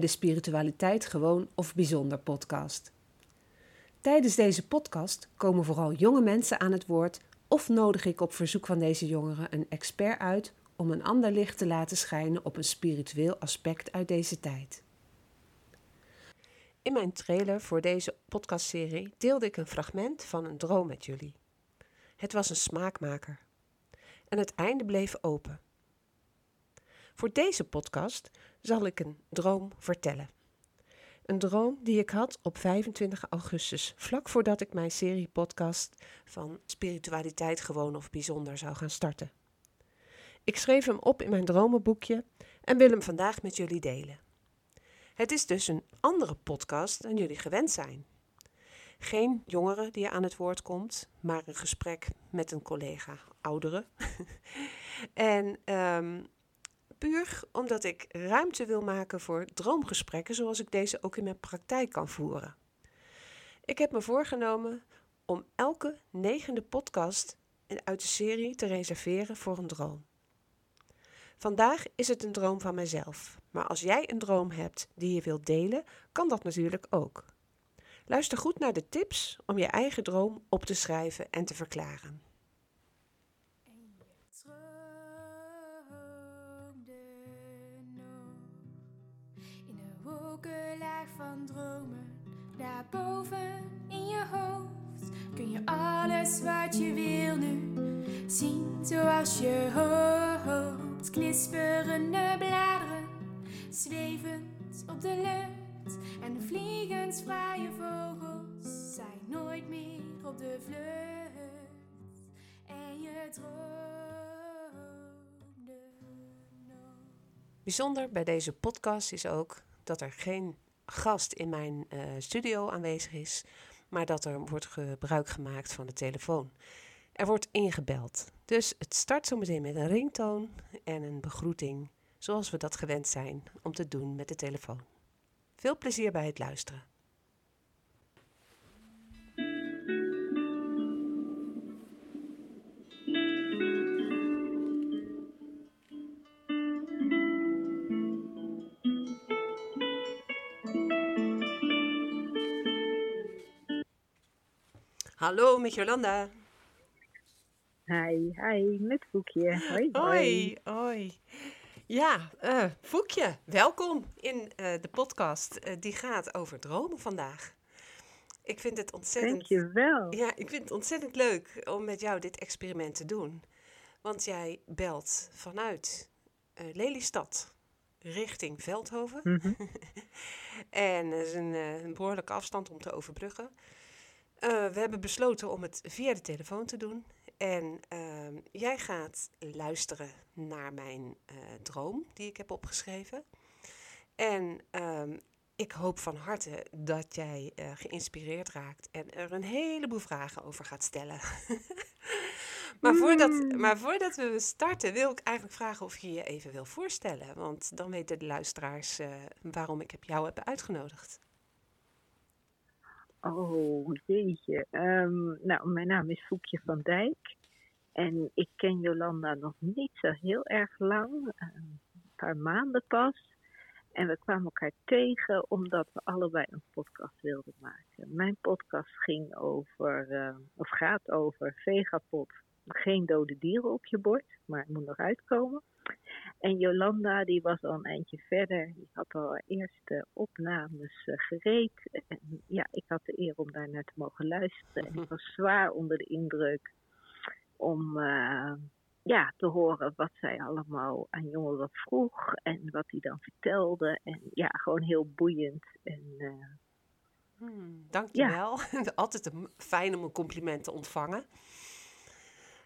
de Spiritualiteit Gewoon of Bijzonder podcast. Tijdens deze podcast komen vooral jonge mensen aan het woord of nodig ik op verzoek van deze jongeren een expert uit om een ander licht te laten schijnen op een spiritueel aspect uit deze tijd. In mijn trailer voor deze podcastserie deelde ik een fragment van een droom met jullie. Het was een smaakmaker. En het einde bleef open. Voor deze podcast zal ik een droom vertellen. Een droom die ik had op 25 augustus, vlak voordat ik mijn serie podcast van spiritualiteit gewoon of bijzonder zou gaan starten. Ik schreef hem op in mijn dromenboekje en wil hem vandaag met jullie delen. Het is dus een andere podcast dan jullie gewend zijn. Geen jongere die aan het woord komt, maar een gesprek met een collega, oudere. en um, puur omdat ik ruimte wil maken voor droomgesprekken zoals ik deze ook in mijn praktijk kan voeren. Ik heb me voorgenomen om elke negende podcast uit de serie te reserveren voor een droom. Vandaag is het een droom van mezelf, maar als jij een droom hebt die je wilt delen, kan dat natuurlijk ook. Luister goed naar de tips om je eigen droom op te schrijven en te verklaren. Van dromen. Daarboven in je hoofd kun je alles wat je wil nu zien zoals je hoopt. Knisperende bladeren, zwevend op de lucht. En vliegens vrije vogels zijn nooit meer op de vlucht. En je droomde. Bijzonder bij deze podcast is ook dat er geen gast in mijn uh, studio aanwezig is, maar dat er wordt gebruik gemaakt van de telefoon. Er wordt ingebeld. Dus het start zo meteen met een ringtoon en een begroeting, zoals we dat gewend zijn om te doen met de telefoon. Veel plezier bij het luisteren. Hallo, met Jolanda. Hi, hi, met Voekje. Hoi, hoi. Hoi, Ja, uh, Voekje, welkom in uh, de podcast. Uh, die gaat over dromen vandaag. Ik vind het ontzettend... Dankjewel. Ja, ik vind het ontzettend leuk om met jou dit experiment te doen. Want jij belt vanuit Lelystad richting Veldhoven. Mm -hmm. en dat is een, een behoorlijke afstand om te overbruggen. Uh, we hebben besloten om het via de telefoon te doen. En uh, jij gaat luisteren naar mijn uh, droom die ik heb opgeschreven. En um, ik hoop van harte dat jij uh, geïnspireerd raakt en er een heleboel vragen over gaat stellen. maar, voordat, maar voordat we starten, wil ik eigenlijk vragen of je je even wil voorstellen. Want dan weten de luisteraars waarom ik jou heb uitgenodigd. Oh, jeetje. Um, nou, mijn naam is Voekje van Dijk. En ik ken Jolanda nog niet zo heel erg lang. Een paar maanden pas. En we kwamen elkaar tegen omdat we allebei een podcast wilden maken. Mijn podcast ging over, uh, of gaat over Vegapot. Geen dode dieren op je bord, maar het moet nog uitkomen. En Jolanda, die was al een eindje verder. Die had al eerste opnames uh, gereed. En ja, ik had de eer om daar naar te mogen luisteren. En ik was zwaar onder de indruk om uh, ja, te horen wat zij allemaal aan jongeren vroeg. En wat hij dan vertelde. En ja, gewoon heel boeiend. En, uh, hmm, dankjewel. Ja. Altijd een, fijn om een compliment te ontvangen.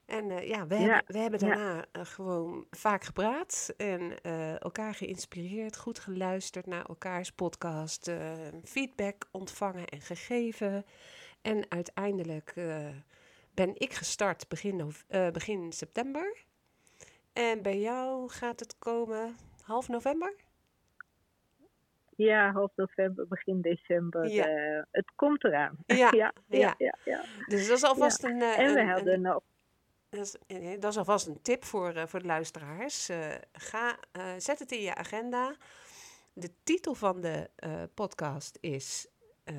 En uh, ja, we, ja. Hebben, we hebben daarna ja. uh, gewoon vaak gepraat en uh, elkaar geïnspireerd, goed geluisterd naar elkaars podcast, feedback ontvangen en gegeven. En uiteindelijk ben ik gestart begin, begin september. En bij jou gaat het komen half november? Ja, half november, begin december. Ja. het komt eraan. Ja, ja, ja, ja, Dus dat is alvast een. en we een, hadden een, nog dat is, dat is alvast een tip voor, uh, voor de luisteraars. Uh, ga, uh, zet het in je agenda. De titel van de eh, podcast is eh,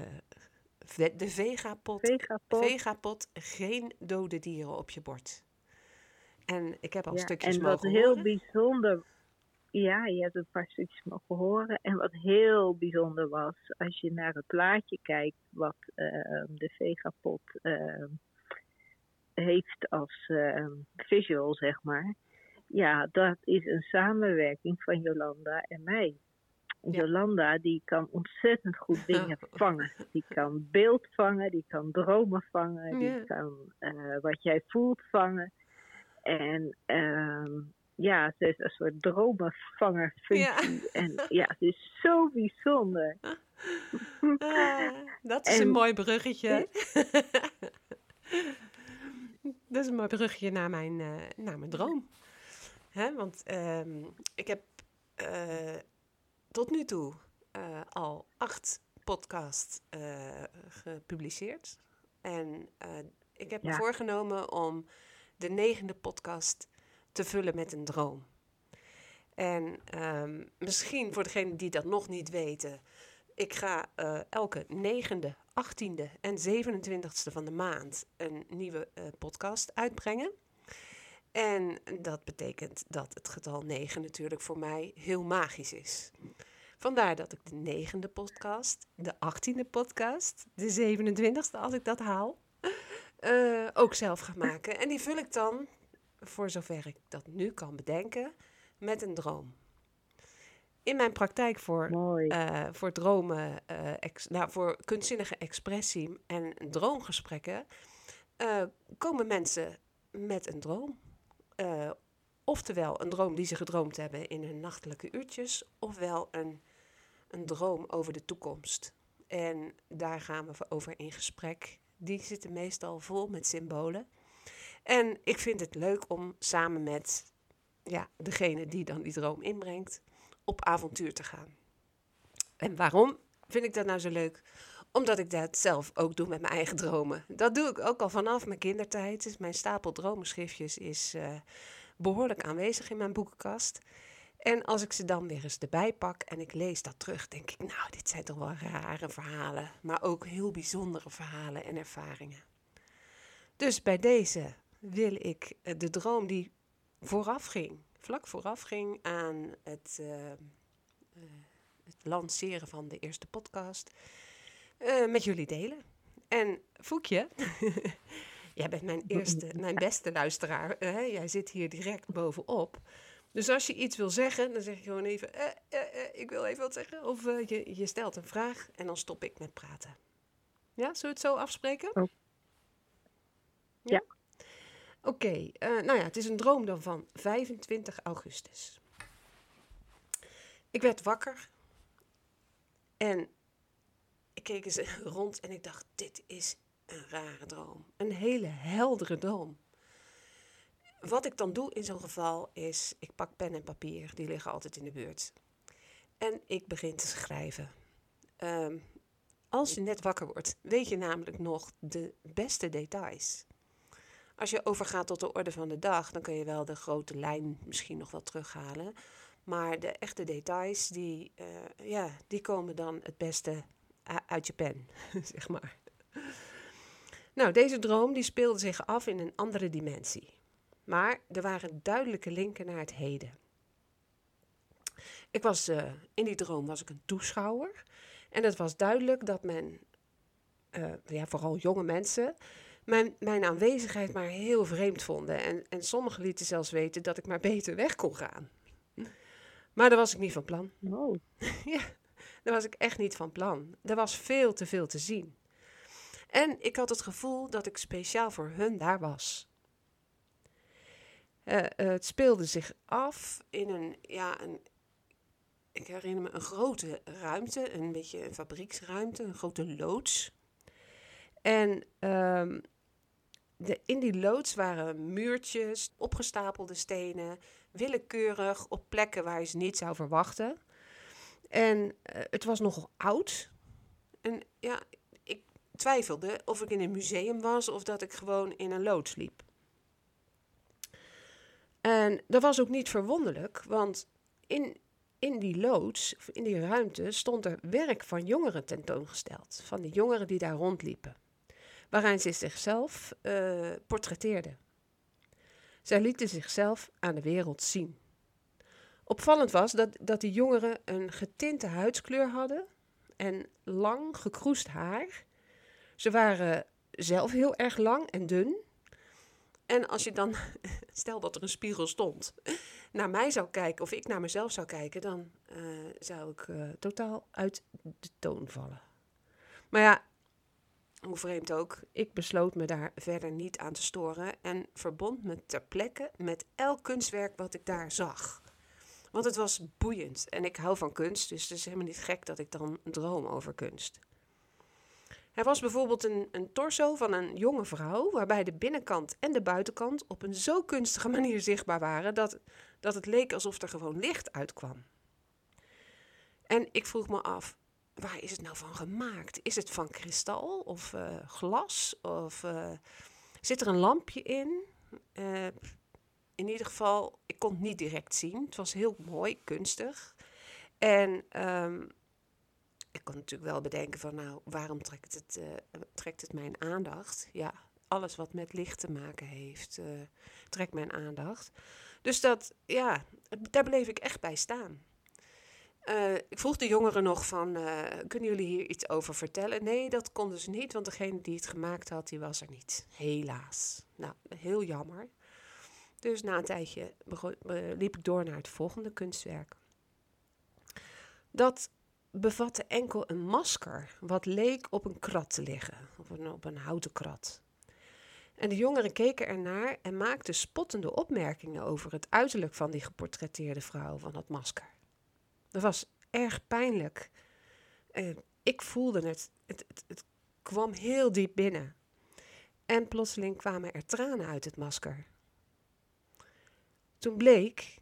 ve- De Vegapot. Vegapot. Vegapot, geen dode dieren op je bord. En ik heb al Ja, stukjes en wat mogen heel horen. bijzonder. Ja, je hebt een paar stukjes mogen horen. En wat heel bijzonder was, als je naar het plaatje kijkt, wat ehm, de Vegapot ehm, heeft als ehm, visual, zeg maar. Ja, dat is een samenwerking van Jolanda en mij. Ja. Jolanda die kan ontzettend goed dingen vangen. Die kan beeld vangen, die kan dromen vangen, die Ja. kan eh, wat jij voelt vangen. En ehm, ja, ze is een soort dromenvangerfunctie. En ja, het is zo bijzonder. Ah, dat is En- een mooi bruggetje. dat is een mooi bruggetje naar mijn, eh, naar mijn droom. Hè, want ehm, ik heb eh, tot nu toe eh, al acht podcasts gepubliceerd. En ik heb me voorgenomen om de negende podcast te vullen met een droom. En ehm, misschien voor degenen die dat nog niet weten, ik ga elke negende, achttiende en 27ste van de maand een nieuwe eh, podcast uitbrengen. En dat betekent dat het getal 9 natuurlijk voor mij heel magisch is. Vandaar dat ik de negende podcast, de achttiende podcast, de 27ste als ik dat haal, eh, ook zelf ga maken. En die vul ik dan, voor zover ik dat nu kan bedenken, met een droom. In mijn praktijk voor eh, voor dromen, eh, ex- nou, voor kunstzinnige expressie en droomgesprekken, eh, komen mensen met een droom. Oftewel een droom die ze gedroomd hebben in hun nachtelijke uurtjes, ofwel een, een droom over de toekomst. En daar gaan we over in gesprek. Die zitten meestal vol met symbolen. En ik vind het leuk om samen met ja, degene die dan die droom inbrengt, op avontuur te gaan. En waarom vind ik dat nou zo leuk? Omdat ik dat zelf ook doe met mijn eigen dromen. Dat doe ik ook al vanaf mijn kindertijd. Dus mijn stapel dromenschriftjes is eh, behoorlijk aanwezig in mijn boekenkast. En als ik ze dan weer eens erbij pak en ik lees dat terug, denk ik, nou, dit zijn toch wel rare verhalen, maar ook heel bijzondere verhalen en ervaringen. Dus bij deze wil ik eh, de droom die vooraf ging, vlak vooraf ging aan het, eh, eh, het lanceren van de eerste podcast, eh, met jullie delen. En Foekje, jij bent mijn eerste, mijn beste luisteraar. hè? Jij zit hier direct bovenop. Dus als je iets wil zeggen, dan zeg je gewoon even, eh, eh, eh, ik wil even wat zeggen. Of je, je stelt een vraag en dan stop ik met praten. Ja, zullen we het zo afspreken? Oh. Ja. Oké, eh, nou ja, het is een droom dan van 25 augustus. Ik werd wakker en ik keek eens rond en ik dacht, dit is een rare droom. Een hele heldere droom. Wat ik dan doe in zo'n geval is, ik pak pen en papier, die liggen altijd in de buurt. En ik begin te schrijven. Ehm, als je net wakker wordt, weet je namelijk nog de beste details. Als je overgaat tot de orde van de dag, dan kun je wel de grote lijn misschien nog wel terughalen. Maar de echte details, die, eh, ja, die komen dan het beste uit je pen, zeg maar. Nou, deze droom die speelde zich af in een andere dimensie. Maar er waren duidelijke linken naar het heden. Ik was, eh, in die droom was ik een toeschouwer. En het was duidelijk dat men, eh, ja, vooral jonge mensen, mijn, mijn aanwezigheid maar heel vreemd vonden. En, en sommigen lieten zelfs weten dat ik maar beter weg kon gaan. Maar daar was ik niet van plan. Oh, Ja, daar was ik echt niet van plan. Er was veel te veel te zien. En ik had het gevoel dat ik speciaal voor hun daar was. Eh, eh, het speelde zich af in een, ja, een, ik herinner me een grote ruimte, een beetje een fabrieksruimte, een grote loods. En ehm, de, in die loods waren muurtjes, opgestapelde stenen, willekeurig op plekken waar je ze niet zou verwachten. En eh, het was nogal oud. En ja, ik twijfelde of ik in een museum was of dat ik gewoon in een loods liep. En dat was ook niet verwonderlijk, want in, in die loods, in die ruimte, stond er werk van jongeren tentoongesteld. Van die jongeren die daar rondliepen. Waarin ze zichzelf uh, portretteerden. Zij lieten zichzelf aan de wereld zien. Opvallend was dat, dat die jongeren een getinte huidskleur hadden en lang gekroest haar. Ze waren zelf heel erg lang en dun. En als je dan, stel dat er een spiegel stond, naar mij zou kijken of ik naar mezelf zou kijken, dan uh, zou ik uh, totaal uit de toon vallen. Maar ja, hoe vreemd ook, ik besloot me daar verder niet aan te storen en verbond me ter plekke met elk kunstwerk wat ik daar zag. Want het was boeiend en ik hou van kunst, dus het is helemaal niet gek dat ik dan droom over kunst. Er was bijvoorbeeld een, een torso van een jonge vrouw, waarbij de binnenkant en de buitenkant op een zo kunstige manier zichtbaar waren dat, dat het leek alsof er gewoon licht uitkwam. En ik vroeg me af, waar is het nou van gemaakt? Is het van kristal of uh, glas? Of uh, zit er een lampje in? Uh, in ieder geval, ik kon het niet direct zien. Het was heel mooi, kunstig. En um, ik kon natuurlijk wel bedenken van, nou, waarom trekt het, trekt het mijn aandacht? Ja, alles wat met licht te maken heeft, trekt mijn aandacht. Dus dat, ja, daar bleef ik echt bij staan. Uh, ik vroeg de jongeren nog van, kunnen jullie hier iets over vertellen? Nee, dat konden ze niet, want degene die het gemaakt had, die was er niet. Helaas. Nou, heel jammer. Dus na een tijdje liep ik door naar het volgende kunstwerk. Dat bevatte enkel een masker, wat leek op een krat te liggen, op een, op een houten krat. En de jongeren keken ernaar en maakten spottende opmerkingen over het uiterlijk van die geportretteerde vrouw van dat masker. Dat was erg pijnlijk. Ik voelde het. Het, het. het kwam heel diep binnen. En plotseling kwamen er tranen uit het masker. Toen bleek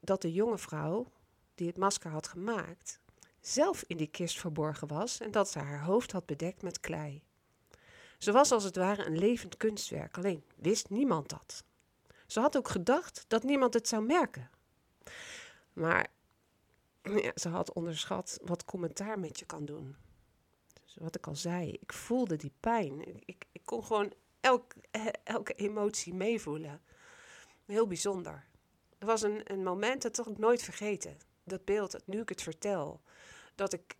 dat de jonge vrouw die het masker had gemaakt, zelf in die kist verborgen was en dat ze haar hoofd had bedekt met klei. Ze was als het ware een levend kunstwerk, alleen wist niemand dat. Ze had ook gedacht dat niemand het zou merken. Maar ja, ze had onderschat wat commentaar met je kan doen. Dus wat ik al zei, ik voelde die pijn. Ik, ik, kon gewoon elk, elke emotie meevoelen. Heel bijzonder. Er was een, een moment dat ik nooit vergeten. Dat beeld, nu ik het vertel, dat ik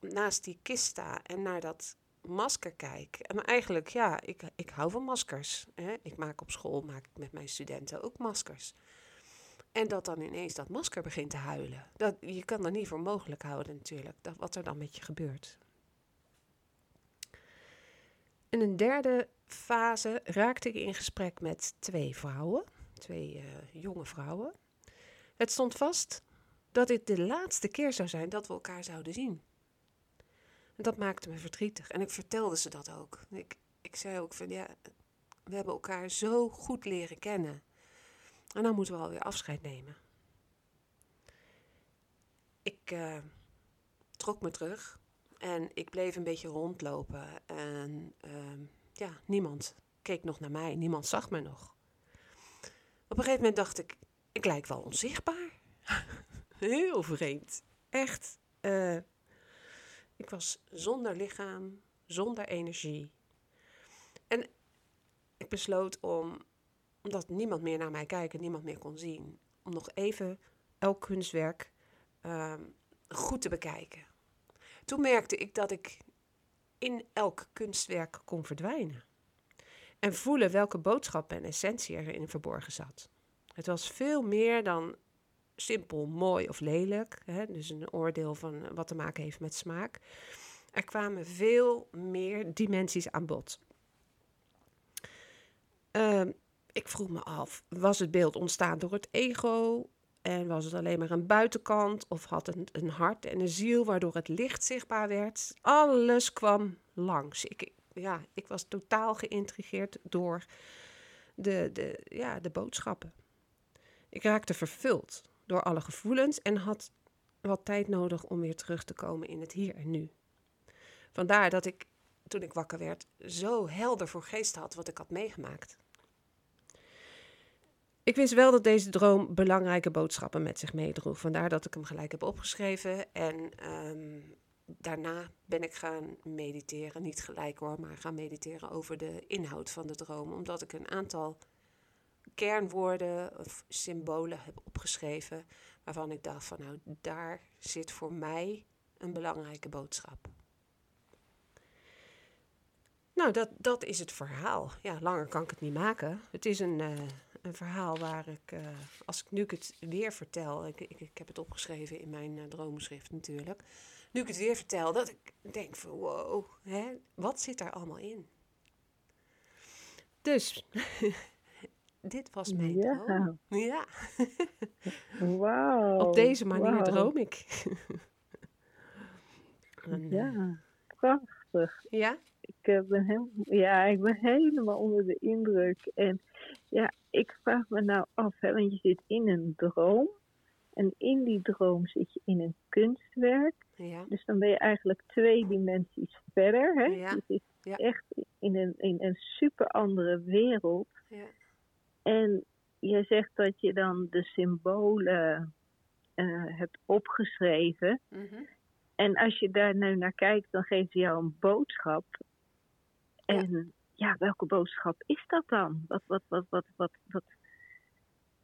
naast die kist sta en naar dat masker kijk. En eigenlijk, ja, ik, ik hou van maskers. Hè? Ik maak op school, maak ik met mijn studenten ook maskers. En dat dan ineens dat masker begint te huilen. Dat, je kan dat niet voor mogelijk houden natuurlijk, dat, wat er dan met je gebeurt. In een derde fase raakte ik in gesprek met twee vrouwen twee uh, jonge vrouwen. Het stond vast dat dit de laatste keer zou zijn dat we elkaar zouden zien. En dat maakte me verdrietig. En ik vertelde ze dat ook. Ik, ik zei ook van ja, we hebben elkaar zo goed leren kennen. En dan moeten we alweer afscheid nemen. Ik uh, trok me terug en ik bleef een beetje rondlopen. En uh, ja, niemand keek nog naar mij, niemand zag me nog. Op een gegeven moment dacht ik, ik lijk wel onzichtbaar. Heel vreemd. Echt. Uh, ik was zonder lichaam, zonder energie. En ik besloot om, omdat niemand meer naar mij kijkt en niemand meer kon zien, om nog even elk kunstwerk uh, goed te bekijken. Toen merkte ik dat ik in elk kunstwerk kon verdwijnen en voelen welke boodschap en essentie erin verborgen zat. Het was veel meer dan simpel mooi of lelijk, hè, dus een oordeel van wat te maken heeft met smaak. Er kwamen veel meer dimensies aan bod. Uh, ik vroeg me af, was het beeld ontstaan door het ego? En was het alleen maar een buitenkant? Of had het een hart en een ziel waardoor het licht zichtbaar werd? Alles kwam langs. Ik, ja, ik was totaal geïntrigeerd door de, de, ja, de boodschappen. Ik raakte vervuld door alle gevoelens en had wat tijd nodig om weer terug te komen in het hier en nu. Vandaar dat ik, toen ik wakker werd, zo helder voor geest had wat ik had meegemaakt. Ik wist wel dat deze droom belangrijke boodschappen met zich meedroeg. Vandaar dat ik hem gelijk heb opgeschreven. En ehm, daarna ben ik gaan mediteren. Niet gelijk hoor, maar gaan mediteren over de inhoud van de droom. Omdat ik een aantal kernwoorden of symbolen heb opgeschreven. Waarvan ik dacht van nou, daar zit voor mij een belangrijke boodschap. Nou, dat, dat is het verhaal. Ja, langer kan ik het niet maken. Het is een, eh, een verhaal waar ik, eh, als ik nu ik het weer vertel, ik, ik, ik heb het opgeschreven in mijn uh, dromenschrift natuurlijk. Nu ik het weer vertel, dat ik denk van wow, hè, wat zit daar allemaal in? Dus, dit was mijn Ja. droom. Ja, Wauw. op deze manier droom ik. En, eh, Ja, prachtig. ja? Ik eh, ben, heel, ja, ik ben helemaal onder de indruk. En ja, ik vraag me nou af, hè, want je zit in een droom. En in die droom zit je in een kunstwerk. Ja, Dus dan ben je eigenlijk twee dimensies verder. Hè? Ja, Je zit ja. echt in een, in een super andere wereld. ja. En je zegt dat je dan de symbolen eh, hebt opgeschreven. mhm. En als je daar nu naar kijkt, dan geeft hij jou een boodschap. En ja, welke boodschap is dat dan? Wat, wat, wat, wat, wat, wat?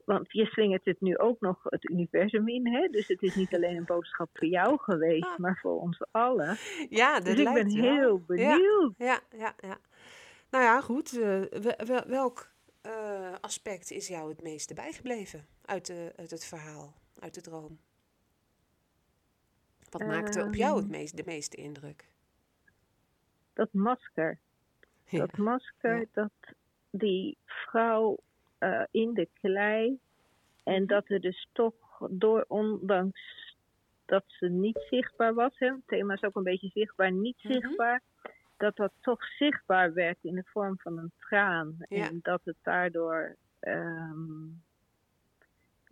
Want je slingert het nu ook nog het universum in, hè? Dus het is niet alleen een boodschap voor jou geweest, maar voor ons allen. ja dat Dus ik ben wel. heel benieuwd. Ja, ja, ja. Nou ja, goed. eh, wel- wel- welk eh, aspect is jou het meeste bijgebleven uit, de, uit het verhaal, uit de droom? Wat maakte op jou het Ehm. meest, de meeste indruk? Dat masker. Ja. Dat masker, ja. dat die vrouw eh, in de klei. En Mhm. dat er dus toch door, ondanks dat ze niet zichtbaar was, hè, het thema is ook een beetje zichtbaar, niet Mhm. zichtbaar, dat dat toch zichtbaar werd in de vorm van een traan. Ja. En dat het daardoor, ehm,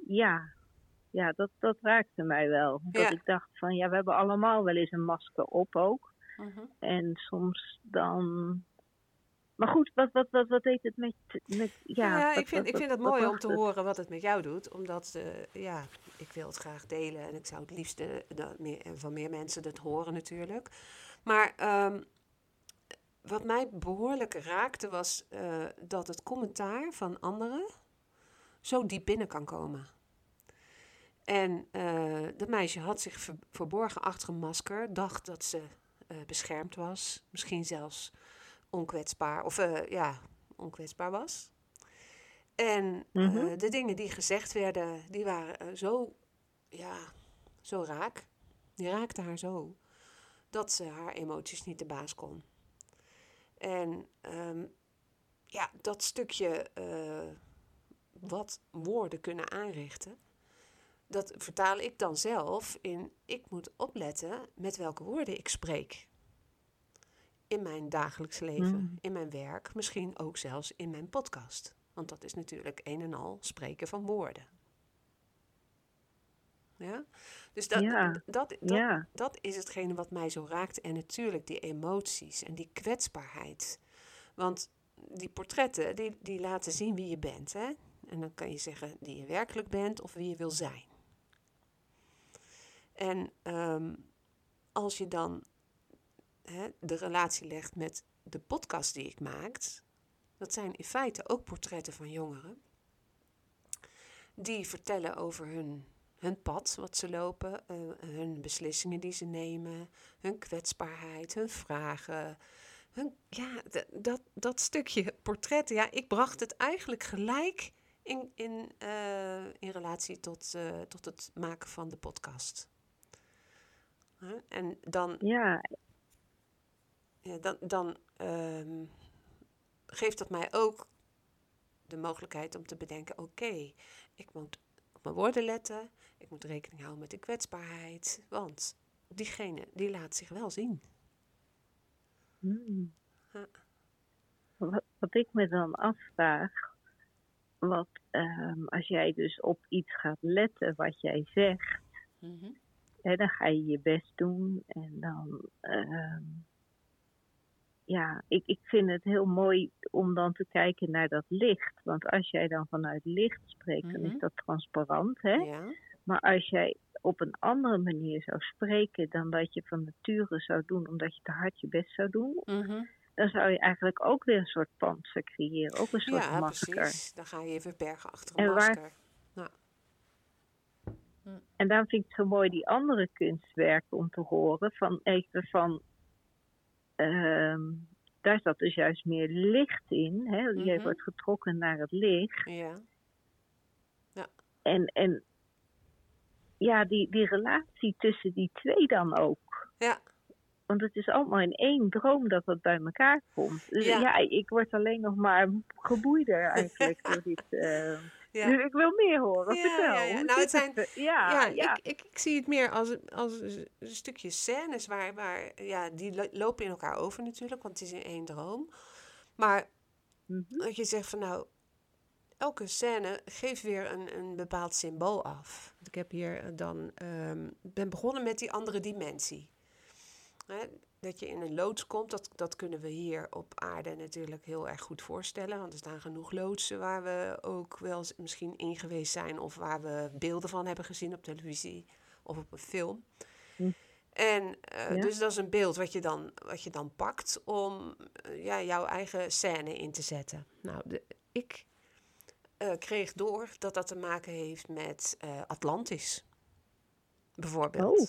ja, ja dat, dat raakte mij wel. Dat Ja. ik dacht van, ja, we hebben allemaal wel eens een masker op ook. Mhm. En soms dan. Maar goed, wat, wat, wat, wat deed het met. met ja, Ja, wat- ik vind, wat- ik vind het mooi om te het? horen wat het met jou doet. Omdat, eh, ja, ik wil het graag delen. En ik zou het liefst dat meer, van meer mensen het horen natuurlijk. Maar ehm, wat mij behoorlijk raakte was eh, dat het commentaar van anderen zo diep binnen kan komen. En eh dat meisje had zich ver- verborgen achter een masker, dacht dat ze beschermd was, misschien zelfs onkwetsbaar, of eh, ja, onkwetsbaar was. En eh, Mhm. de dingen die gezegd werden, die waren eh, zo, ja, zo raak. Die raakten haar zo, dat ze haar emoties niet de baas kon. En ehm, ja, dat stukje wat woorden kunnen aanrichten, dat vertaal ik dan zelf in ik moet opletten met welke woorden ik spreek. In mijn dagelijks leven, Mm. in mijn werk, misschien ook zelfs in mijn podcast. Want dat is natuurlijk een en al spreken van woorden. Ja? Dus dat, Ja, dat, dat, Ja, dat is hetgene wat mij zo raakt. En natuurlijk die emoties en die kwetsbaarheid. Want die portretten, die, die laten zien wie je bent. Hè? En dan kan je zeggen wie je werkelijk bent of wie je wil zijn. En ehm, als je dan de relatie legt met de podcast die ik maak, dat zijn in feite ook portretten van jongeren. Die vertellen over hun, hun pad, wat ze lopen, eh, hun beslissingen die ze nemen, hun kwetsbaarheid, hun vragen. Hun, ja, dat, dat stukje portretten, ja, ik bracht het eigenlijk gelijk in, in, eh, in relatie tot, eh, tot het maken van de podcast. En dan ja, ja, dan, dan ehm, geeft dat mij ook de mogelijkheid om te bedenken: oké, ik moet op mijn woorden letten, ik moet rekening houden met de kwetsbaarheid, want diegene die laat zich wel zien. Hmm. Ja. Wat, wat ik me dan afvraag, wat ehm, als jij dus op iets gaat letten wat jij zegt, hè, dan ga je je best doen en dan, ehm, ja, ik, ik vind het heel mooi om dan te kijken naar dat licht. Want als jij dan vanuit licht spreekt, dan Mhm. is dat transparant. Hè? Ja. Maar als jij op een andere manier zou spreken dan dat je van nature zou doen, omdat je te hard je best zou doen, Mhm. dan zou je eigenlijk ook weer een soort panzer creëren. Ook een soort Ja, masker. precies. Dan ga je je verbergen achter een En waar- masker. En daarom vind ik het zo mooi die andere kunstwerken om te horen. Van even van. Ehm, daar zat dus juist meer licht in. Hè? Jij Mhm. wordt getrokken naar het licht. Ja. En, en ja, die, die relatie tussen die twee dan ook. Ja. Want het is allemaal in één droom dat dat bij elkaar komt. Dus Ja. ja, ik word alleen nog maar geboeider eigenlijk door dit. eh, Ja. Dus ik wil meer horen. Ja, Vertel. ja, Nou, het zijn- Ja, ja. Ik, ik, ik zie het meer als, een- als een stukje scènes waar, waar ja, die lo- lopen in elkaar over natuurlijk, want het is in één droom. Maar Mhm. dat je zegt van nou, elke scène geeft weer een, een bepaald symbool af. Ik heb hier eh, dan, ehm, ben begonnen met die andere dimensie. Hè, dat je in een loods komt, dat, dat kunnen we hier op aarde natuurlijk heel erg goed voorstellen. Want er staan genoeg loodsen waar we ook wel eens misschien in geweest zijn. Of waar we beelden van hebben gezien op televisie of op een film. Hm. En eh, Ja. dus dat is een beeld wat je dan, wat je dan pakt om eh, ja, jouw eigen scène in te zetten. Nou, de, ik eh, kreeg door dat dat te maken heeft met Atlantis. Bijvoorbeeld. Oh.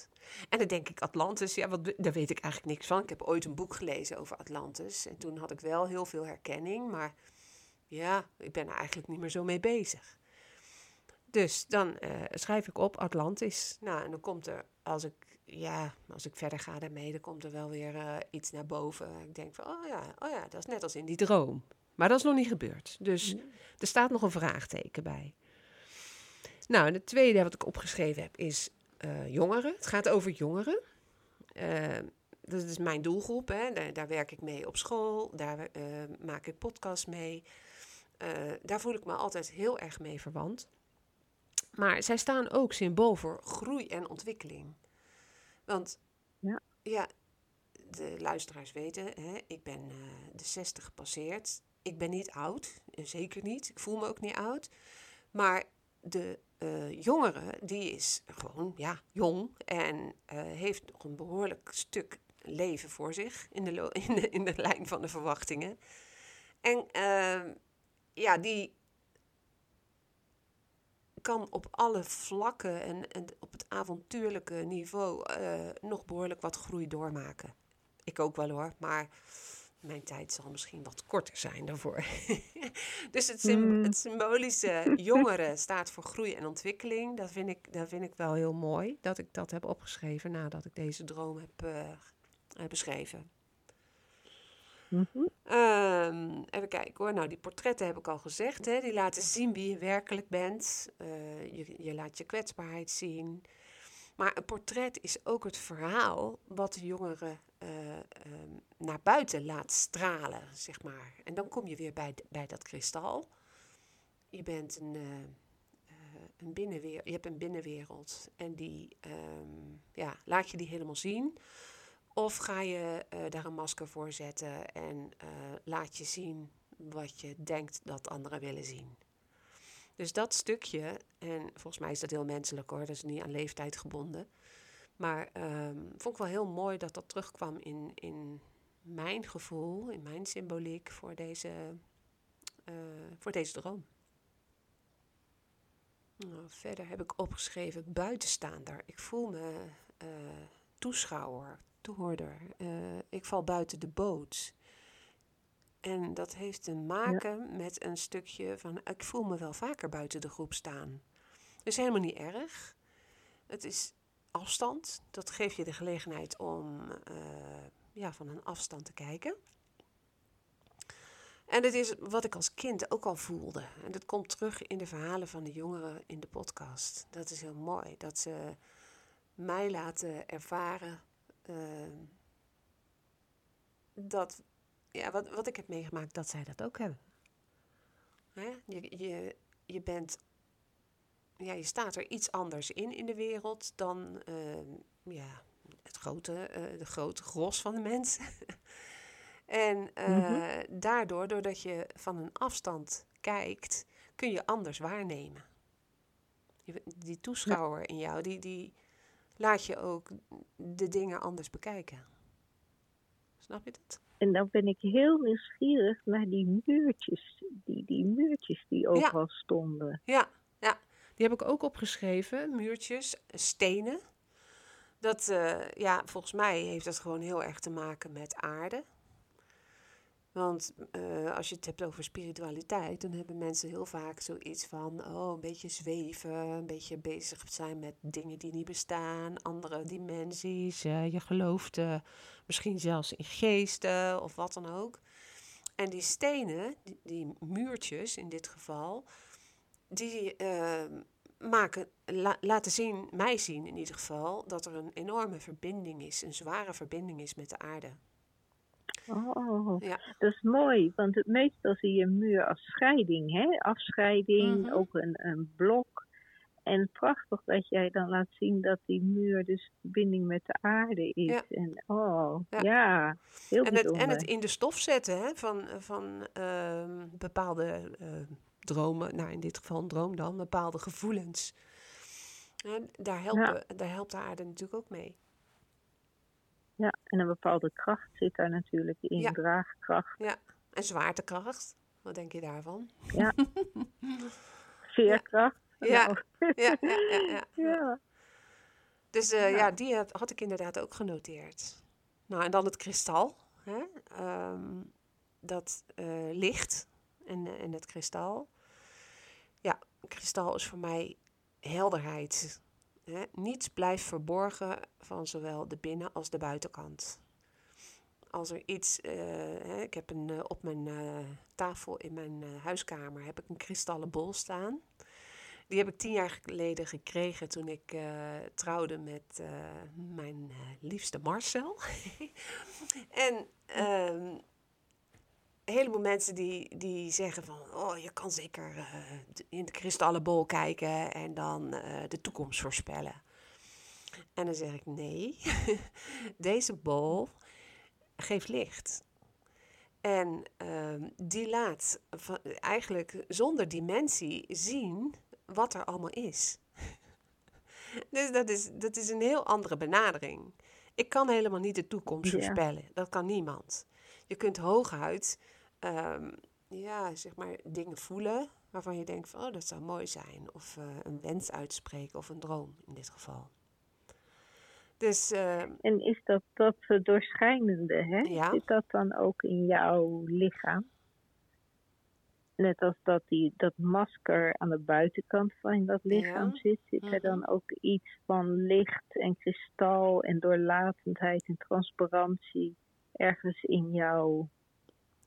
En dan denk ik, Atlantis, ja, wat, daar weet ik eigenlijk niks van. Ik heb ooit een boek gelezen over Atlantis. En toen had ik wel heel veel herkenning. Maar ja, ik ben er eigenlijk niet meer zo mee bezig. Dus dan eh, schrijf ik op Atlantis. Nou, en dan komt er, als ik, ja, als ik verder ga daarmee, dan komt er wel weer eh, iets naar boven. Ik denk van, oh ja, oh ja, dat is net als in die droom. Maar dat is nog niet gebeurd. Dus er staat nog een vraagteken bij. Nou, en het tweede wat ik opgeschreven heb is eh, jongeren. Het gaat over jongeren. Eh, dat is mijn doelgroep. Hè. Daar, daar werk ik mee op school. Daar eh, maak ik podcasts mee. Daar voel ik me altijd heel erg mee verwant. Maar zij staan ook symbool voor groei en ontwikkeling. Want Ja. ja, de luisteraars weten, hè, ik ben de 60 gepasseerd. Ik ben niet oud, zeker niet. Ik voel me ook niet oud. Maar de eh jongere, die is gewoon ja, jong en eh, heeft nog een behoorlijk stuk leven voor zich in de, in de, in de lijn van de verwachtingen. En ehm, ja, die kan op alle vlakken en, en op het avontuurlijke niveau eh, nog behoorlijk wat groei doormaken. Ik ook wel hoor, maar mijn tijd zal misschien wat korter zijn daarvoor. dus het, sym- Mm. het symbolische jongeren staat voor groei en ontwikkeling. Dat vind, ik, dat vind ik wel heel mooi dat ik dat heb opgeschreven nadat ik deze droom heb eh, eh, beschreven. Mhm. Ehm, even kijken hoor. Nou, die portretten heb ik al gezegd. Hè? Die laten zien wie je werkelijk bent. Eh, je, je laat je kwetsbaarheid zien. Maar een portret is ook het verhaal wat de jongeren eh, ehm, naar buiten laat stralen, zeg maar. En dan kom je weer bij, bij dat kristal. Je bent een, eh, eh, een binnenwereld. Je hebt een binnenwereld. En die ehm, ja, laat je die helemaal zien. Of ga je daar een masker voor zetten en laat je zien wat je denkt dat anderen willen zien. Dus dat stukje, en volgens mij is dat heel menselijk hoor, dat is niet aan leeftijd gebonden. Maar ehm, vond ik wel heel mooi dat dat terugkwam in, in mijn gevoel, in mijn symboliek voor deze, eh, voor deze droom. Nou, verder heb ik opgeschreven buitenstaander. Ik voel me eh, toeschouwer, toehoorder. Eh, ik val buiten de boot. En dat heeft te maken met een stukje van, ik voel me wel vaker buiten de groep staan. Dat is helemaal niet erg. Het is afstand. Dat geeft je de gelegenheid om eh, ja, van een afstand te kijken. En het is wat ik als kind ook al voelde. En dat komt terug in de verhalen van de jongeren in de podcast. Dat is heel mooi. Dat ze mij laten ervaren ehm, dat, ja, wat, wat ik heb meegemaakt, dat zij dat ook hebben. Hè? Je, je, je bent, ja, je staat er iets anders in in de wereld dan ehm, ja, het grote, eh, de grote gros van de mensen. En uh, daardoor, doordat je van een afstand kijkt, kun je anders waarnemen. Die toeschouwer in jou, die, die laat je ook de dingen anders bekijken. Snap je dat? En dan ben ik heel nieuwsgierig naar die muurtjes, die, die muurtjes die overal stonden. Ja, ja, die heb ik ook opgeschreven. Muurtjes, stenen. Dat, uh, ja, volgens mij heeft dat gewoon heel erg te maken met aarde. Want uh, als je het hebt over spiritualiteit, dan hebben mensen heel vaak zoiets van, oh, een beetje zweven, een beetje bezig zijn met dingen die niet bestaan, andere dimensies. Uh, je gelooft uh, misschien zelfs in geesten of wat dan ook. En die stenen, die, muurtjes in dit geval, die maken, la, laten zien, mij zien in ieder geval, dat er een enorme verbinding is, een zware verbinding is met de aarde. Oh, ja. dat is mooi, want het meestal zie je een muur als scheiding, hè? Afscheiding, mm -hmm. ook een, een blok. En prachtig dat jij dan laat zien dat die muur dus verbinding met de aarde is. Ja. En oh, ja, ja heel en het, en het in de stof zetten hè, van, van uh, bepaalde uh, dromen, nou in dit geval een droom dan, bepaalde gevoelens. En daar, helpen, daar helpt de aarde natuurlijk ook mee. En een bepaalde kracht zit daar natuurlijk in, ja. draagkracht. Ja, en zwaartekracht. Wat denk je daarvan? Ja. Veerkracht. Ja. Ja. Ja, ja, ja, ja. Dus uh, ja. die had, had, ik inderdaad ook genoteerd. Nou, en dan het kristal. Hè? Um, dat uh, licht en, en het kristal. Ja, kristal is voor mij helderheid. Niets blijft verborgen van zowel de binnen- als de buitenkant. Als er iets, hè, ik heb een, uh, op mijn uh, tafel in mijn huiskamer heb ik een kristallen bol staan. Die heb ik tien jaar geleden gekregen toen ik trouwde met mijn liefste Marcel. en ehm, een heleboel mensen die, die zeggen van... oh, je kan zeker uh, in de kristallenbol kijken en dan uh, de toekomst voorspellen. En dan zeg ik nee, deze bol geeft licht. En uh, die laat van, eigenlijk zonder dimensie zien wat er allemaal is. dus dat is, dat is een heel andere benadering. Ik kan helemaal niet de toekomst voorspellen. Dat kan niemand. Je kunt hooguit um, ja, zeg maar dingen voelen waarvan je denkt van, oh, dat zou mooi zijn. Of uh, een wens uitspreken of een droom in dit geval. Dus, uh, en is dat dat doorschijnende, hè? Ja. Zit dat dan ook in jouw lichaam? Net als dat, die, dat masker aan de buitenkant van dat lichaam Ja. zit, zit er Mhm. dan ook iets van licht en kristal en doorlatendheid en transparantie ergens in jouw,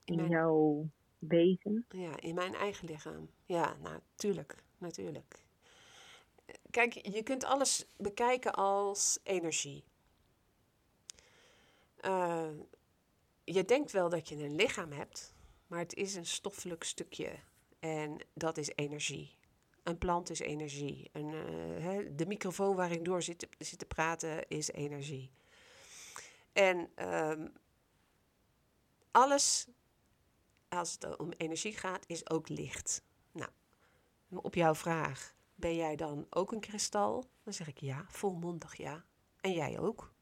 In mijn- jouw wezen? Ja, in mijn eigen lichaam. Ja, natuurlijk, natuurlijk. Kijk, je kunt alles bekijken als energie. Eh, je denkt wel dat je een lichaam hebt, maar het is een stoffelijk stukje en dat is energie. Een plant is energie. Een, eh, de microfoon waar ik door zit, te- zit te praten is energie. En ehm, alles als het om energie gaat, is ook licht. Nou, op jouw vraag, ben jij dan ook een kristal? Dan zeg ik ja, volmondig ja. En jij ook.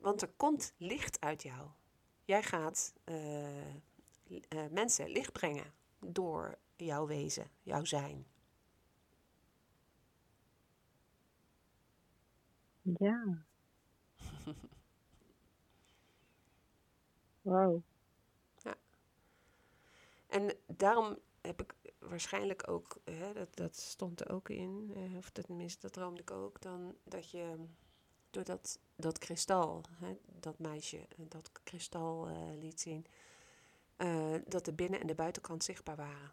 Want er komt licht uit jou. Jij gaat eh, eh, mensen licht brengen door jouw wezen, jouw zijn. Ja. Wauw. En daarom heb ik waarschijnlijk ook, hè, dat, dat stond er ook in, eh, of tenminste dat droomde ik ook, dan dat je door dat, dat kristal, hè, dat meisje eh, dat kristal eh, liet zien, eh, dat de binnen- en de buitenkant zichtbaar waren.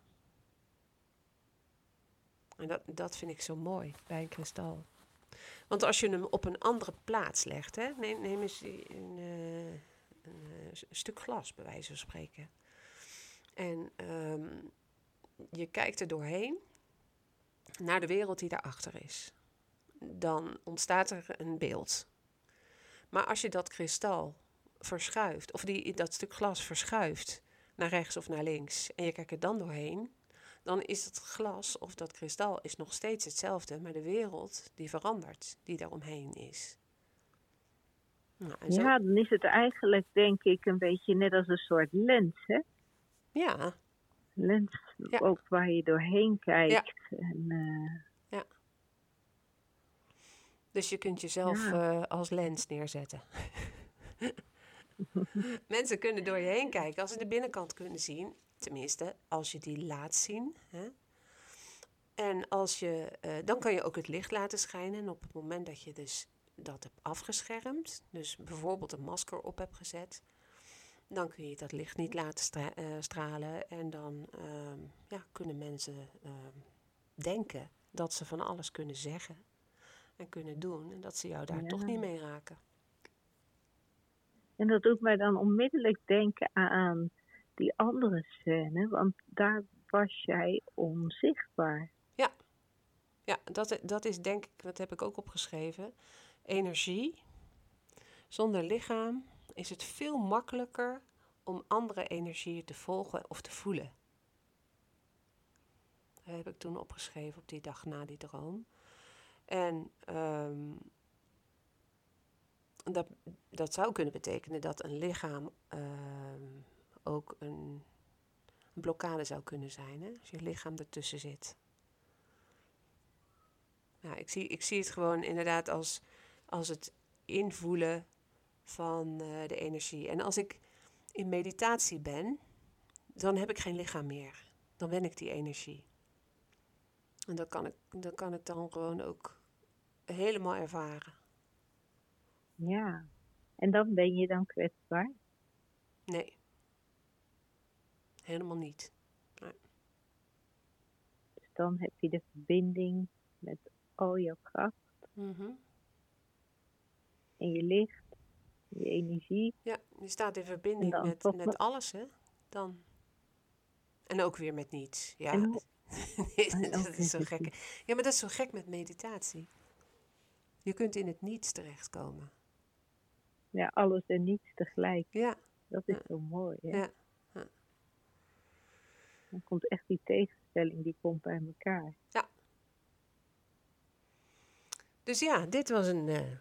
En dat, dat vind ik zo mooi bij een kristal. Want als je hem op een andere plaats legt, hè, neem, neem eens een, een, eh, stuk glas, bij wijze van spreken. En ehm, je kijkt er doorheen naar de wereld die daarachter is. Dan ontstaat er een beeld. Maar als je dat kristal verschuift, of die, dat stuk glas verschuift naar rechts of naar links, en je kijkt er dan doorheen, dan is het glas of dat kristal is nog steeds hetzelfde, maar de wereld die verandert, die daaromheen is. Nou, ja, dan is het eigenlijk denk ik een beetje net als een soort lens, hè? Ja. Lens, ook waar je doorheen kijkt. Ja. En, uh... ja. Dus je kunt jezelf uh, als lens neerzetten. Mensen kunnen door je heen kijken als ze de binnenkant kunnen zien. Tenminste, als je die laat zien. Hè? En als je, uh, dan kan je ook het licht laten schijnen. En op het moment dat je dus dat hebt afgeschermd, dus bijvoorbeeld een masker op hebt gezet, dan kun je dat licht niet laten stra uh, stralen. En dan uh, ja, kunnen mensen ehm, denken dat ze van alles kunnen zeggen en kunnen doen. En dat ze jou daar ja. toch niet mee raken. En dat doet mij dan onmiddellijk denken aan die andere scène, want daar was jij onzichtbaar. Ja, ja dat, dat is denk ik, dat heb ik ook opgeschreven. Energie. Zonder lichaam is het veel makkelijker om andere energieën te volgen of te voelen. Dat heb ik toen opgeschreven op die dag na die droom. En um, dat, dat zou kunnen betekenen dat een lichaam uh, ook een, een, blokkade zou kunnen zijn. Hè? Als je lichaam ertussen zit. Ja, ik, zie, ik zie het gewoon inderdaad als, als het invoelen van uh, de energie. En als ik in meditatie ben, dan heb ik geen lichaam meer. Dan ben ik die energie. En dat kan ik, dat kan ik dan gewoon ook helemaal ervaren. Ja, en dan ben je dan kwetsbaar? Nee. Helemaal niet. Nee. Dus dan heb je de verbinding met al jouw kracht. Mm -hmm. En je licht, je energie. Ja, je staat in verbinding met, met alles, hè? Dan. En ook weer met niets. Ja, en, dat is zo gek. Ja, maar dat is zo gek met meditatie. Je kunt in het niets terechtkomen ja, alles en niets tegelijk. Ja. Dat is zo mooi. Hè? Ja. ja. Dan komt echt die tegenstelling, die komt bij elkaar. Ja. Dus ja, dit was een, uh,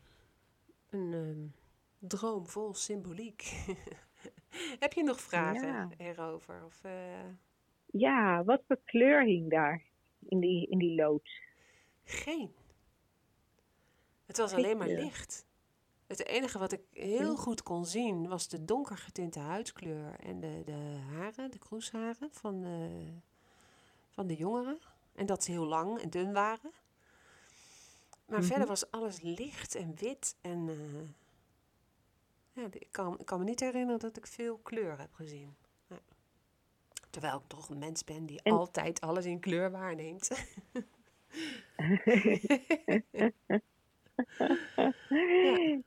een uh, droom vol symboliek. Heb je nog vragen ja. erover? Of, uh... Ja, wat voor kleur hing daar in die, in die loods? Geen. Het was alleen maar licht. Het enige wat ik heel goed kon zien was de donker getinte huidskleur en de, de haren, de kroesharen van de, van de jongeren. En dat ze heel lang en dun waren. Maar verder was alles licht en wit. En uh, ja, ik, kan, ik kan me niet herinneren dat ik veel kleur heb gezien. Ja. Terwijl ik toch een mens ben die en... altijd alles in kleur waarneemt.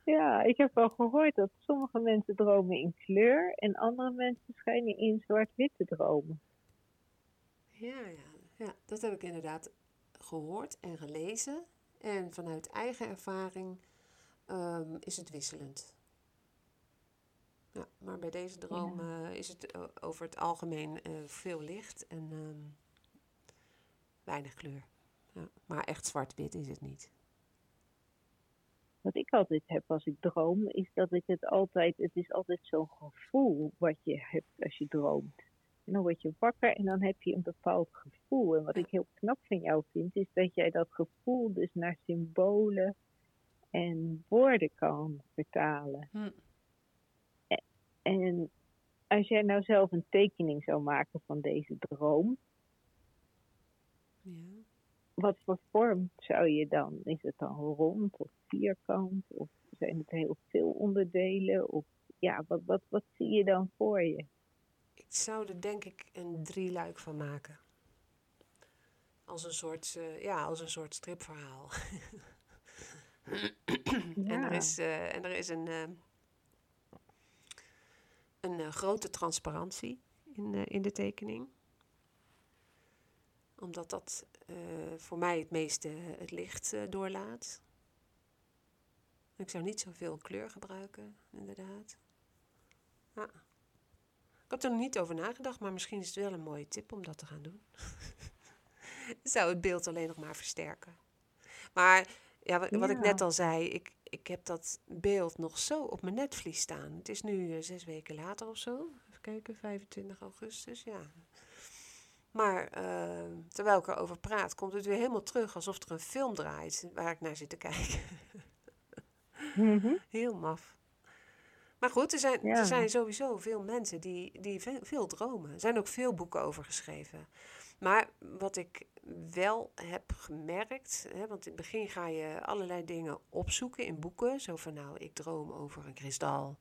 ja. ik heb al gehoord dat sommige mensen dromen in kleur en andere mensen schijnen in zwart-wit te dromen. Ja, ja, ja, dat heb ik inderdaad gehoord en gelezen. En vanuit eigen ervaring um, is het wisselend. Ja, maar bij deze droom ja. uh, is het over het algemeen uh, veel licht en um, weinig kleur. Ja, maar echt zwart-wit is het niet wat ik altijd heb als ik droom, is dat ik het altijd, het is altijd zo'n gevoel wat je hebt als je droomt. En dan word je wakker en dan heb je een bepaald gevoel. En wat ik heel knap van jou vind, is dat jij dat gevoel dus naar symbolen en woorden kan vertalen. Hm. En, en als jij nou zelf een tekening zou maken van deze droom, ja wat voor vorm zou je dan? Is het dan rond of vierkant? Of zijn het heel veel onderdelen? Of ja, wat, wat, wat zie je dan voor je? Ik zou er denk ik een drieluik van maken. Als een soort, uh, ja, als een soort stripverhaal. ja. En er is, uh, en er is een, uh, een grote transparantie in, in de tekening omdat dat voor mij het meeste het licht doorlaat. Ik zou niet zoveel kleur gebruiken, inderdaad. Ja. Ik had er nog niet over nagedacht, maar misschien is het wel een mooie tip om dat te gaan doen. Zou het beeld alleen nog maar versterken. Maar ja, wat, wat ik net al zei, ik, ik heb dat beeld nog zo op mijn netvlies staan. Het is nu eh, zes weken later of zo. Even kijken, 25 augustus, ja. Maar eh, terwijl ik erover praat, komt het weer helemaal terug alsof er een film draait waar ik naar zit te kijken. Mhm. Heel maf. Maar goed, er zijn, Ja. er zijn sowieso veel mensen die, die ve- veel dromen. Er zijn ook veel boeken over geschreven. Maar wat ik wel heb gemerkt, hè, want in het begin ga je allerlei dingen opzoeken in boeken. Zo van nou, ik droom over een kristal.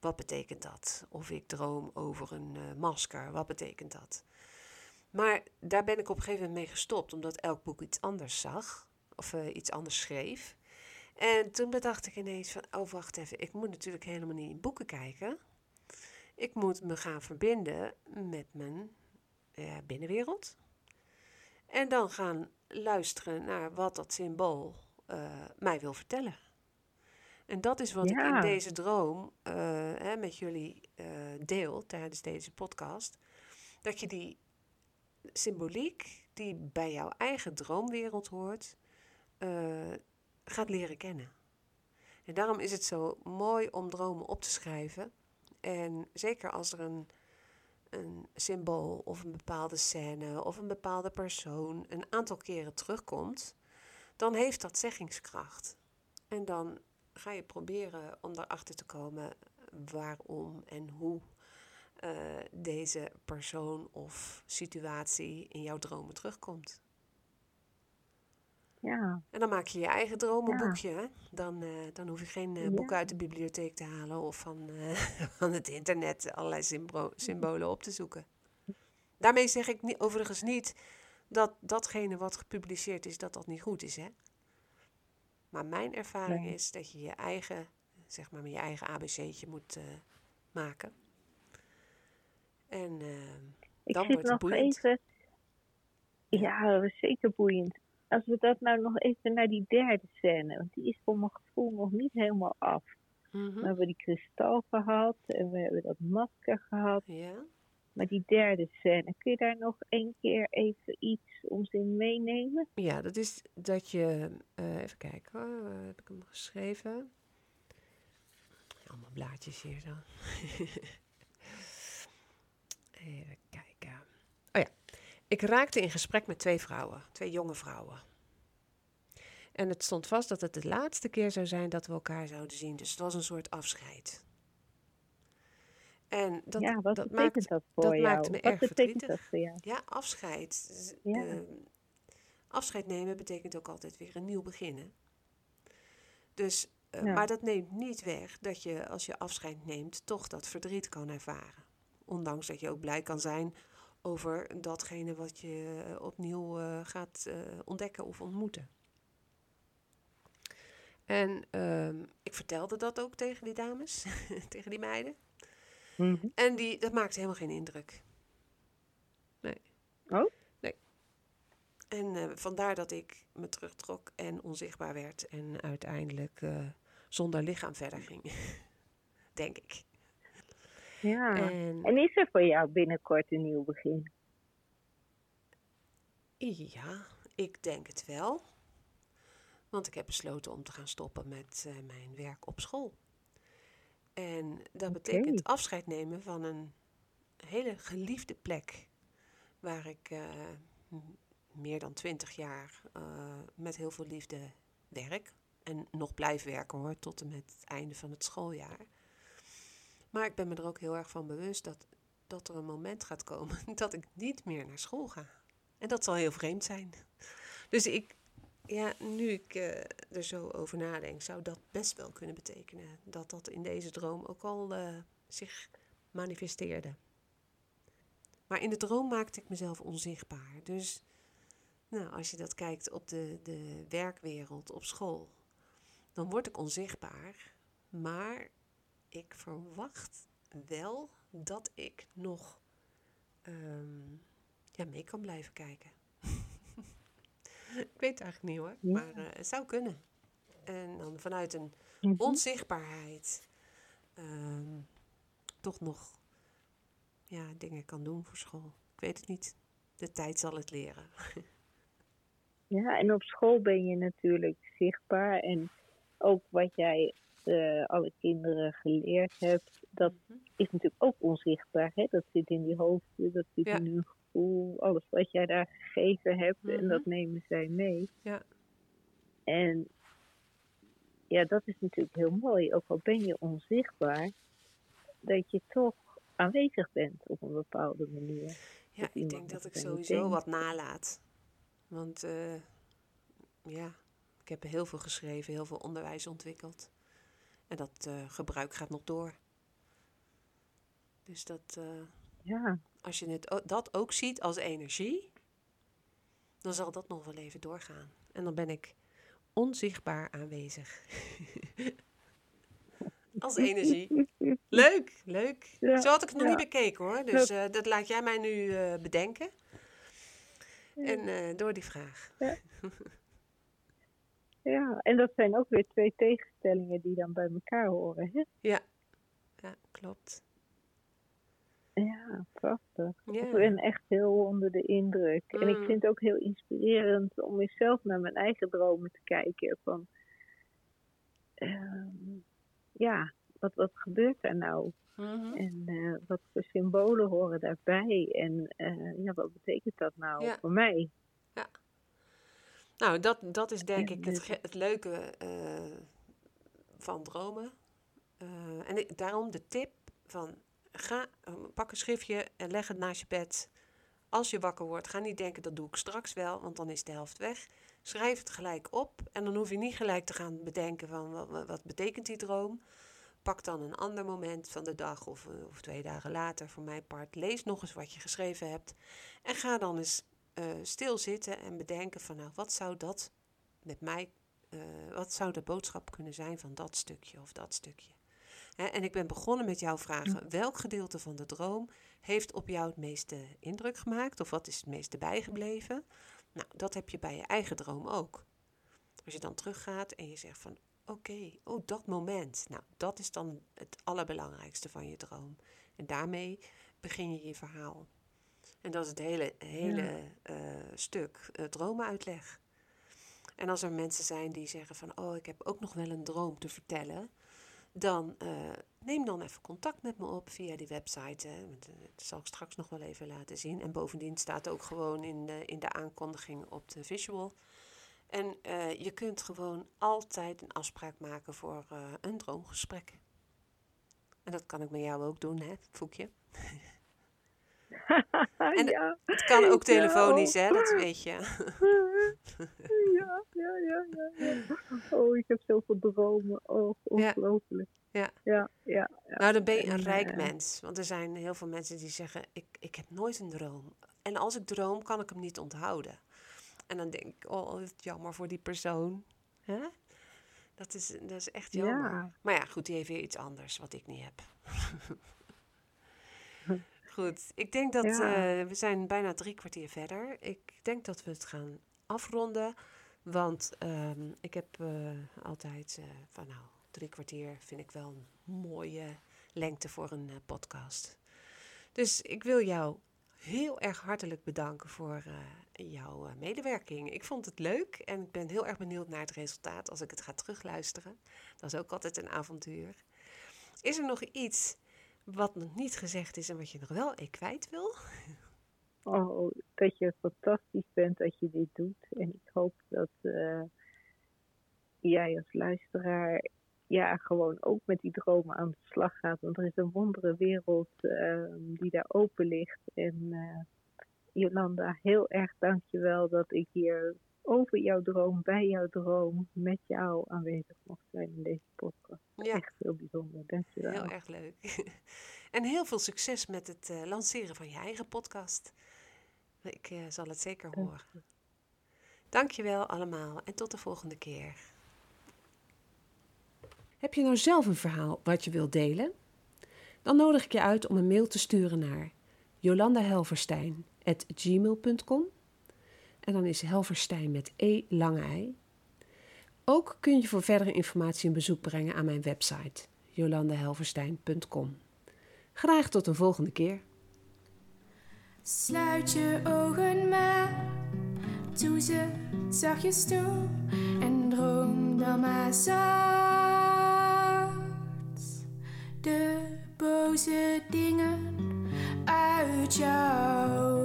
Wat betekent dat? Of ik droom over een eh, masker. Wat betekent dat? Maar daar ben ik op een gegeven moment mee gestopt, omdat elk boek iets anders zag. Of eh, iets anders schreef. En toen bedacht ik ineens van, oh wacht even, ik moet natuurlijk helemaal niet in boeken kijken. Ik moet me gaan verbinden met mijn eh, binnenwereld. En dan gaan luisteren naar wat dat symbool eh, mij wil vertellen. En dat is wat ik in deze droom eh, hè, met jullie deel tijdens deze podcast. Dat je die symboliek die bij jouw eigen droomwereld hoort, gaat leren kennen. En daarom is het zo mooi om dromen op te schrijven. En zeker als er een, een symbool of een bepaalde scène of een bepaalde persoon een aantal keren terugkomt, dan heeft dat zeggingskracht. En dan ga je proberen om erachter te komen waarom en hoe eh, deze persoon of situatie in jouw dromen terugkomt. Ja, En dan maak je je eigen dromenboekje. Dan, eh, dan hoef je geen eh, boek uit de bibliotheek te halen of van, eh, van het internet allerlei symbolen op te zoeken. Daarmee zeg ik niet, overigens niet dat datgene wat gepubliceerd is, dat dat niet goed is. Hè? Maar mijn ervaring Nee. is dat je je eigen, zeg maar, je eigen ABC'tje moet maken. En ik Dan zit wordt het nog boeiend. even... Ja, dat was zeker boeiend. Als we dat nou nog even naar die derde scène, want die is voor mijn gevoel nog niet helemaal af. mhm, We hebben die kristal gehad en we hebben dat masker gehad. ja. Maar die derde scène, kun je daar nog één keer even iets ons in meenemen? Ja, dat is dat je. eh, even kijken hoor, heb ik hem geschreven? Allemaal blaadjes hier zo. even. Ik raakte in gesprek met twee vrouwen, twee jonge vrouwen. En het stond vast dat het de laatste keer zou zijn dat we elkaar zouden zien. Dus het was een soort afscheid. En dat, ja, wat dat maakt dat voor dat jou? maakte me wat erg betekent verdrietig. dat voor jou? ja, afscheid. Z- Ja. eh, afscheid nemen betekent ook altijd weer een nieuw beginnen. Dus, eh, Ja. Maar dat neemt niet weg dat je als je afscheid neemt toch dat verdriet kan ervaren. Ondanks dat je ook blij kan zijn over datgene wat je eh, opnieuw eh, gaat eh, ontdekken of ontmoeten. En ehm, ik vertelde dat ook tegen die dames, tegen die meiden. Mhm. En die, dat maakte helemaal geen indruk. Nee. Oh? Nee. En vandaar dat ik me terugtrok en onzichtbaar werd. En uiteindelijk zonder lichaam verder ging. Denk ik. Ja. En En is er voor jou binnenkort een nieuw begin? ja, ik denk het wel. Want ik heb besloten om te gaan stoppen met eh, mijn werk op school. En dat betekent afscheid nemen van een hele geliefde plek. Waar ik eh, meer dan twintig jaar eh, met heel veel liefde werk. En nog blijf werken hoor, tot en met het einde van het schooljaar. Maar ik ben me er ook heel erg van bewust dat, dat er een moment gaat komen dat ik niet meer naar school ga. En dat zal heel vreemd zijn. Dus ik, ja, nu ik eh, er zo over nadenk, zou dat best wel kunnen betekenen. Dat dat in deze droom ook al eh, zich manifesteerde. Maar in de droom maakte ik mezelf onzichtbaar. Dus nou, als je dat kijkt op de, de werkwereld, op school, dan word ik onzichtbaar. Maar ik verwacht wel dat ik nog ehm, ja, mee kan blijven kijken. ik weet het eigenlijk niet hoor, Ja. maar eh, het zou kunnen. En dan vanuit een Mhm. onzichtbaarheid ehm, toch nog ja, dingen kan doen voor school. Ik weet het niet. De tijd zal het leren. Ja, en op school ben je natuurlijk zichtbaar. En ook wat jij uh, alle kinderen geleerd hebt, dat Mhm. is natuurlijk ook onzichtbaar. Hè? Dat zit in die hoofden, dat zit Ja. in hun gevoel. Alles wat jij daar gegeven hebt, en Mhm. dat nemen zij mee. Ja. En ja, dat is natuurlijk heel mooi. Ook al ben je onzichtbaar, dat je toch aanwezig bent op een bepaalde manier. Ja, ik denk dat ik sowieso denkt. wat nalaat. Want eh, ja, ik heb heel veel geschreven, heel veel onderwijs ontwikkeld. En dat eh, gebruik gaat nog door. Dus dat, eh, Ja, als je het, dat ook ziet als energie, dan zal dat nog wel even doorgaan. En dan ben ik onzichtbaar aanwezig. als energie. Leuk, leuk. Ja, Zo had ik het nog ja. niet bekeken hoor. Dus eh, dat laat jij mij nu bedenken. En door die vraag. ja, en dat zijn ook weer twee tegenstellingen die dan bij elkaar horen. Hè? Ja, ja klopt. Ja, prachtig. Ik Ja. ben echt heel onder de indruk. En ik Mm. vind het ook heel inspirerend om eens zelf naar mijn eigen dromen te kijken. Van, ehm, ja, wat, wat gebeurt er nou? Mhm. En eh, wat voor symbolen horen daarbij? En eh, ja, wat betekent dat nou Ja. voor mij? Nou, dat, dat is denk En ik het, het leuke eh, van dromen. Eh, en ik- daarom de tip van ga, eh, pak een schriftje en leg het naast je bed. Als je wakker wordt, ga niet denken dat doe ik straks wel, want dan is de helft weg. Schrijf het gelijk op en dan hoef je niet gelijk te gaan bedenken van wat, wat- betekent die droom. Pak dan een ander moment van de dag of, of twee dagen later voor mijn part. Lees nog eens wat je geschreven hebt en ga dan eens eh, stilzitten en bedenken van nou, wat zou dat met mij, eh, wat zou de boodschap kunnen zijn van dat stukje of dat stukje. Hè, en ik ben begonnen met jouw vragen, welk gedeelte van de droom heeft op jou het meeste indruk gemaakt of wat is het meeste bijgebleven? Nou, dat heb je bij je eigen droom ook. Als je dan teruggaat en je zegt van oké, oh dat moment, nou dat is dan het allerbelangrijkste van je droom. En daarmee begin je je verhaal. En dat is het hele, hele eh, stuk eh, dromenuitleg. En als er mensen zijn die zeggen van, oh, ik heb ook nog wel een droom te vertellen, dan eh, neem dan even contact met me op via die website. Hè. Dat zal ik straks nog wel even laten zien. En bovendien staat ook gewoon in de, in de aankondiging op de visual. En je kunt gewoon altijd een afspraak maken voor een droomgesprek. En dat kan ik met jou ook doen, hè, Foekje? En- ja. Het kan ook telefonisch, oh. hè, dat weet je. ja, ja, ja, ja. Oh, ik heb zoveel dromen. Oh, ongelooflijk. Ja. Ja, ja, ja. Nou, dan ben je een En, rijk eh, mens. Want er zijn heel veel mensen die zeggen: ik, ik heb nooit een droom. En als ik droom, kan ik hem niet onthouden. En dan denk ik: oh, wat jammer voor die persoon. Hè? Dat, is, dat is echt jammer. Ja. Maar ja, goed, die heeft weer iets anders wat ik niet heb. goed, ik denk dat Ja. eh, we zijn bijna drie kwartier verder. Ik denk dat we het gaan afronden. Want ehm, ik heb eh, altijd eh, van nou, drie kwartier vind ik wel een mooie lengte voor een podcast. Dus ik wil jou heel erg hartelijk bedanken voor jouw medewerking. Ik vond het leuk en ik ben heel erg benieuwd naar het resultaat als ik het ga terugluisteren. Dat is ook altijd een avontuur. Is er nog iets wat nog niet gezegd is en wat je nog wel kwijt wil? Oh, dat je fantastisch bent dat je dit doet. En ik hoop dat eh, jij als luisteraar ja, gewoon ook met die dromen aan de slag gaat. Want er is een wondere wereld eh, die daar open ligt. En eh, Jolanda, heel erg dankjewel dat ik hier over jouw droom, bij jouw droom, met jou aanwezig mocht zijn in deze podcast. Ja, Echt heel bijzonder, dankjewel. heel erg leuk. en heel veel succes met het eh, lanceren van je eigen podcast. Ik eh, zal het zeker Dank horen. Dankjewel allemaal en tot de volgende keer. Heb je nou zelf een verhaal wat je wilt delen? Dan nodig ik je uit om een mail te sturen naar jolandahelverstein.gmail.com En dan is Helverstein met E lange ei. Ook kun je voor verdere informatie een bezoek brengen aan mijn website jolandahelverstein.com. Graag tot een volgende keer. Sluit je ogen maar, doe ze zachtjes toe en droom dan maar zacht. De boze dingen uit jou.